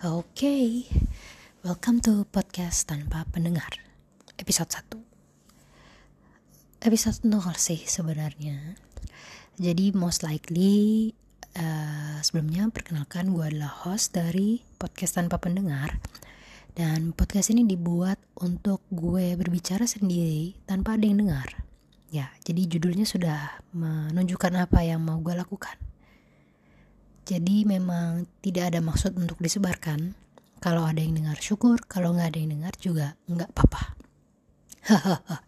Oke, welcome to podcast tanpa pendengar episode 1 Episode 0 sih sebenarnya. Jadi most likely uh, sebelumnya perkenalkan gue adalah host dari podcast tanpa pendengar. Dan podcast ini dibuat untuk gue berbicara sendiri tanpa ada yang dengar. Ya, jadi judulnya sudah menunjukkan apa yang mau gue lakukan jadi memang tidak ada maksud untuk disebarkan. Kalau ada yang dengar syukur, kalau nggak ada yang dengar juga nggak apa-apa.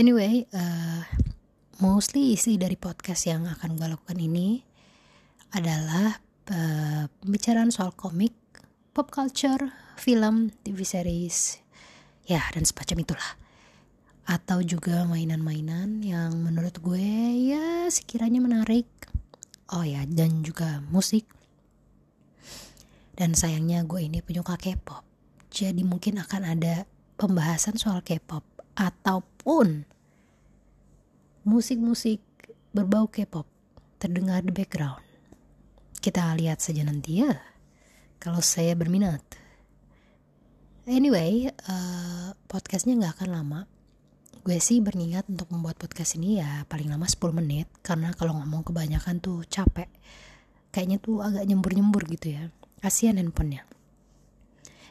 anyway, uh, mostly isi dari podcast yang akan gue lakukan ini adalah uh, pembicaraan soal komik, pop culture, film, TV series, ya dan semacam itulah. Atau juga mainan-mainan yang menurut gue ya sekiranya menarik oh ya dan juga musik. Dan sayangnya gue ini penyuka K-pop. Jadi mungkin akan ada pembahasan soal K-pop ataupun musik-musik berbau K-pop terdengar di background. Kita lihat saja nanti ya kalau saya berminat. Anyway uh, podcastnya nggak akan lama gue sih berniat untuk membuat podcast ini ya paling lama 10 menit karena kalau ngomong kebanyakan tuh capek. Kayaknya tuh agak nyembur-nyembur gitu ya kasihan handphonenya.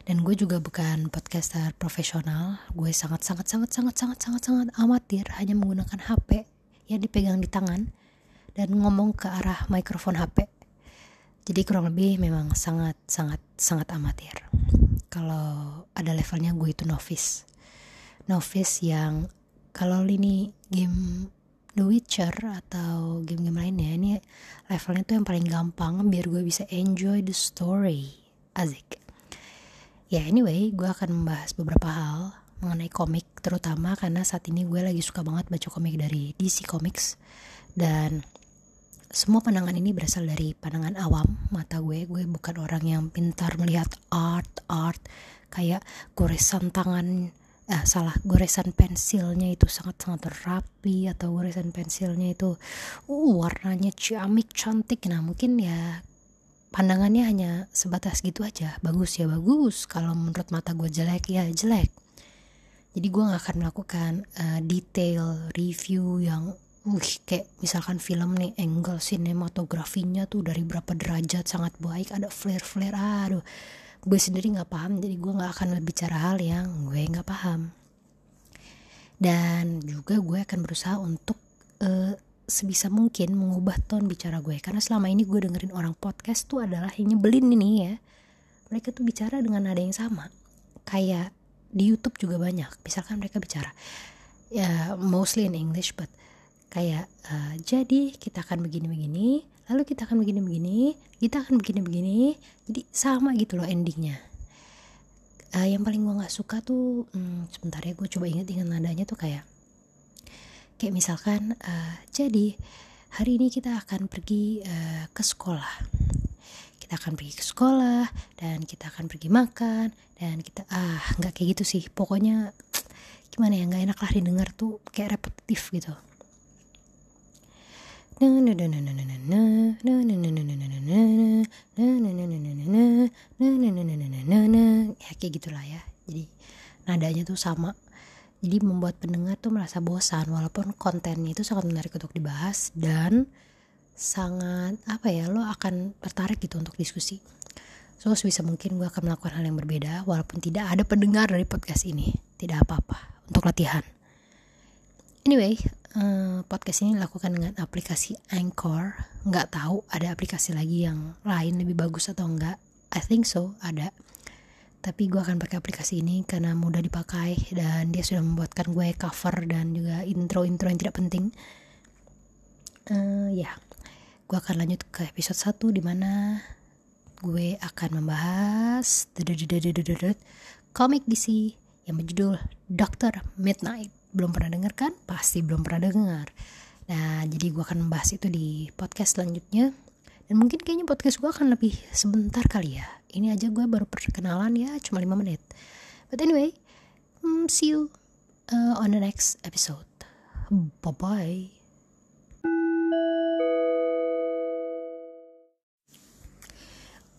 Dan gue juga bukan podcaster profesional gue sangat sangat sangat sangat sangat sangat sangat amatir hanya menggunakan HP yang dipegang di tangan dan ngomong ke arah mikrofon HP jadi kurang lebih memang sangat sangat sangat amatir. Kalau ada levelnya gue itu novice. Novice yang kalau ini game The Witcher atau game-game lainnya ini levelnya tuh yang paling gampang biar gue bisa enjoy the story. Azik ya anyway gue akan membahas beberapa hal mengenai komik terutama karena saat ini gue lagi suka banget baca komik dari DC Comics. Dan semua pandangan ini berasal dari pandangan awam mata gue. Gue bukan orang yang pintar melihat art art. Kayak goresan tangan ah salah goresan pensilnya itu sangat-sangat rapi atau goresan pensilnya itu uh warnanya ciamik cantik. Nah mungkin ya pandangannya hanya sebatas gitu aja. Bagus ya bagus. Kalau menurut mata gue jelek ya jelek. Jadi gue gak akan melakukan uh, detail review yang uh kayak misalkan film nih angle sinematografinya tuh dari berapa derajat sangat baik ada flare flare aduh gue sendiri nggak paham jadi gue nggak akan berbicara hal yang gue nggak paham. Dan juga gue akan berusaha untuk uh, sebisa mungkin mengubah tone bicara gue. Karena selama ini gue dengerin orang podcast tuh adalah yang nyebelin ini ya. Mereka tuh bicara dengan nada yang sama. Kayak di YouTube juga banyak misalkan mereka bicara ya mostly in English but kayak uh, jadi kita akan begini-begini lalu kita akan begini-begini kita akan begini-begini jadi sama gitu loh endingnya. Uh, yang paling gue nggak suka tuh hmm, sebentar ya gue coba inget-inget nadanya tuh kayak kayak misalkan uh, jadi hari ini kita akan pergi uh, ke sekolah. Kita akan pergi ke sekolah dan kita akan pergi makan dan kita ah nggak kayak gitu sih. Pokoknya gimana ya nggak enak lah didengar tuh kayak repetitif gitu ya kayak gitulah ya. Jadi nadanya tuh sama. Jadi membuat pendengar tuh merasa bosan walaupun kontennya itu sangat menarik untuk dibahas dan sangat apa ya lo akan tertarik gitu untuk diskusi. So sebisa mungkin gue akan melakukan hal yang berbeda walaupun tidak ada pendengar dari podcast ini. Tidak apa-apa. Untuk latihan anyway uh, podcast ini dilakukan dengan aplikasi Anchor. Nggak tahu ada aplikasi lagi yang lain lebih bagus atau enggak I think so ada. Tapi gue akan pakai aplikasi ini karena mudah dipakai dan dia sudah membuatkan gue cover dan juga intro-intro yang tidak penting. Uh, ya. Gue akan lanjut ke episode 1 di mana gue akan membahas komik DC yang berjudul Doctor Midnight belum pernah dengar kan? Pasti belum pernah dengar. Nah, jadi gue akan membahas itu di podcast selanjutnya. Dan mungkin kayaknya podcast gue akan lebih sebentar kali ya. Ini aja gue baru perkenalan ya, cuma 5 menit. But anyway, um, see you uh, on the next episode. Bye-bye.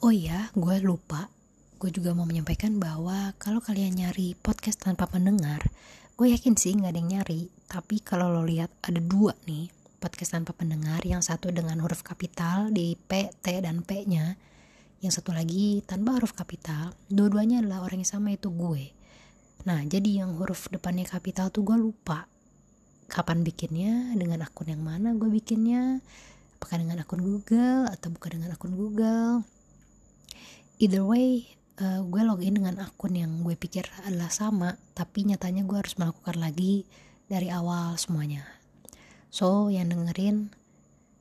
Oh iya, gue lupa gue juga mau menyampaikan bahwa kalau kalian nyari podcast tanpa pendengar gue yakin sih nggak ada yang nyari. Tapi kalau lo lihat ada dua nih podcast tanpa pendengar yang satu dengan huruf kapital di P, T, dan P nya yang satu lagi tanpa huruf kapital. Dua-duanya adalah orang yang sama itu gue. Nah jadi yang huruf depannya kapital tuh gue lupa kapan bikinnya dengan akun yang mana gue bikinnya apakah dengan akun Google atau bukan dengan akun Google. Either way uh, gue login dengan akun yang gue pikir adalah sama tapi nyatanya gue harus melakukan lagi dari awal semuanya. So yang dengerin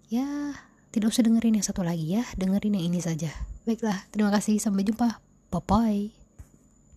ya tidak usah dengerin yang satu lagi ya dengerin yang ini saja. Baiklah terima kasih sampai jumpa. Bye bye